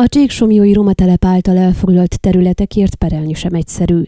A Csíksomjói Roma telep által elfoglalt területekért perelni sem egyszerű.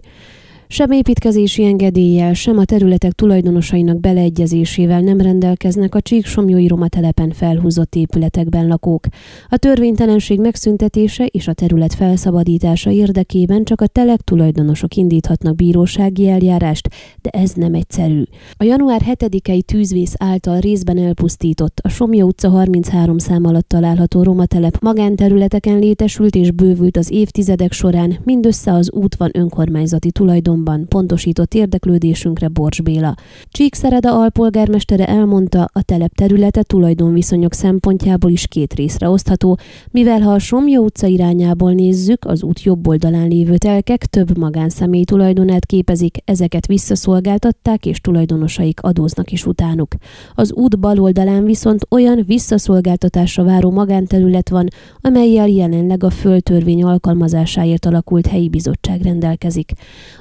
Sem építkezési engedéllyel, sem a területek tulajdonosainak beleegyezésével nem rendelkeznek a Csíksomjói Roma telepen felhúzott épületekben lakók. A törvénytelenség megszüntetése és a terület felszabadítása érdekében csak a telek tulajdonosok indíthatnak bírósági eljárást, de ez nem egyszerű. A január 7-i tűzvész által részben elpusztított, a Somja utca 33 szám alatt található Roma telep magánterületeken létesült és bővült az évtizedek során, mindössze az út van önkormányzati tulajdon azonban pontosított érdeklődésünkre Bors Béla. Csíkszereda alpolgármestere elmondta, a telep területe tulajdonviszonyok szempontjából is két részre osztható, mivel ha a Somja utca irányából nézzük, az út jobb oldalán lévő telkek több magánszemély tulajdonát képezik, ezeket visszaszolgáltatták és tulajdonosaik adóznak is utánuk. Az út bal oldalán viszont olyan visszaszolgáltatásra váró magánterület van, amelyel jelenleg a földtörvény alkalmazásáért alakult helyi bizottság rendelkezik.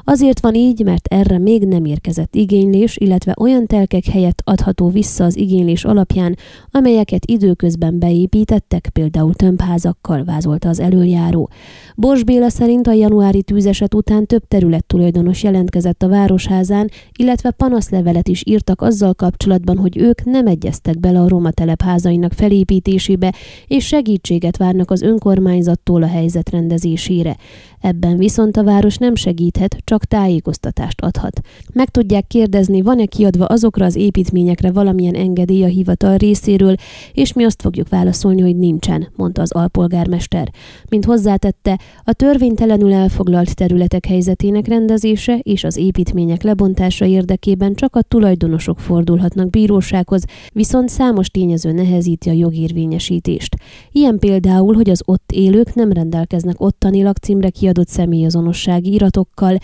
Azért Azért van így, mert erre még nem érkezett igénylés, illetve olyan telkek helyett adható vissza az igénylés alapján, amelyeket időközben beépítettek, például tömbházakkal vázolta az előjáró. Bors Béla szerint a januári tűzeset után több terület tulajdonos jelentkezett a városházán, illetve panaszlevelet is írtak azzal kapcsolatban, hogy ők nem egyeztek bele a roma telepházainak felépítésébe, és segítséget várnak az önkormányzattól a helyzet rendezésére. Ebben viszont a város nem segíthet, csak tájékoztatást adhat. Meg tudják kérdezni, van-e kiadva azokra az építményekre valamilyen engedély a hivatal részéről, és mi azt fogjuk válaszolni, hogy nincsen, mondta az alpolgármester. Mint hozzátette, a törvénytelenül elfoglalt területek helyzetének rendezése és az építmények lebontása érdekében csak a tulajdonosok fordulhatnak bírósághoz, viszont számos tényező nehezíti a jogérvényesítést. Ilyen például, hogy az ott élők nem rendelkeznek ottanilag címre kiadott személyazonossági iratokkal,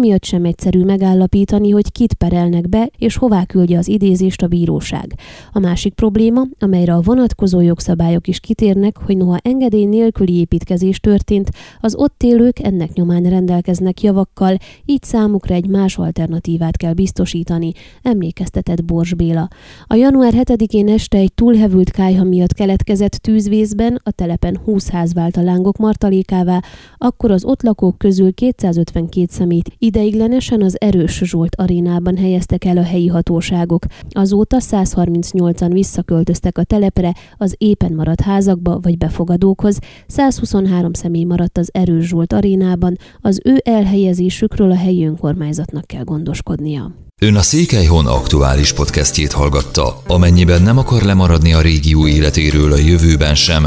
emiatt sem egyszerű megállapítani, hogy kit perelnek be, és hová küldje az idézést a bíróság. A másik probléma, amelyre a vonatkozó jogszabályok is kitérnek, hogy noha engedély nélküli építkezés történt, az ott élők ennek nyomán rendelkeznek javakkal, így számukra egy más alternatívát kell biztosítani, emlékeztetett Bors Béla. A január 7-én este egy túlhevült kájha miatt keletkezett tűzvészben a telepen 20 ház vált a lángok martalékává, akkor az ott lakók közül 252 szemét ideiglenesen az Erős Zsolt arénában helyeztek el a helyi hatóságok. Azóta 138-an visszaköltöztek a telepre, az éppen maradt házakba vagy befogadókhoz, 123 személy maradt az Erős Zsolt arénában, az ő elhelyezésükről a helyi önkormányzatnak kell gondoskodnia. Ön a Székelyhon aktuális podcastjét hallgatta. Amennyiben nem akar lemaradni a régió életéről a jövőben sem,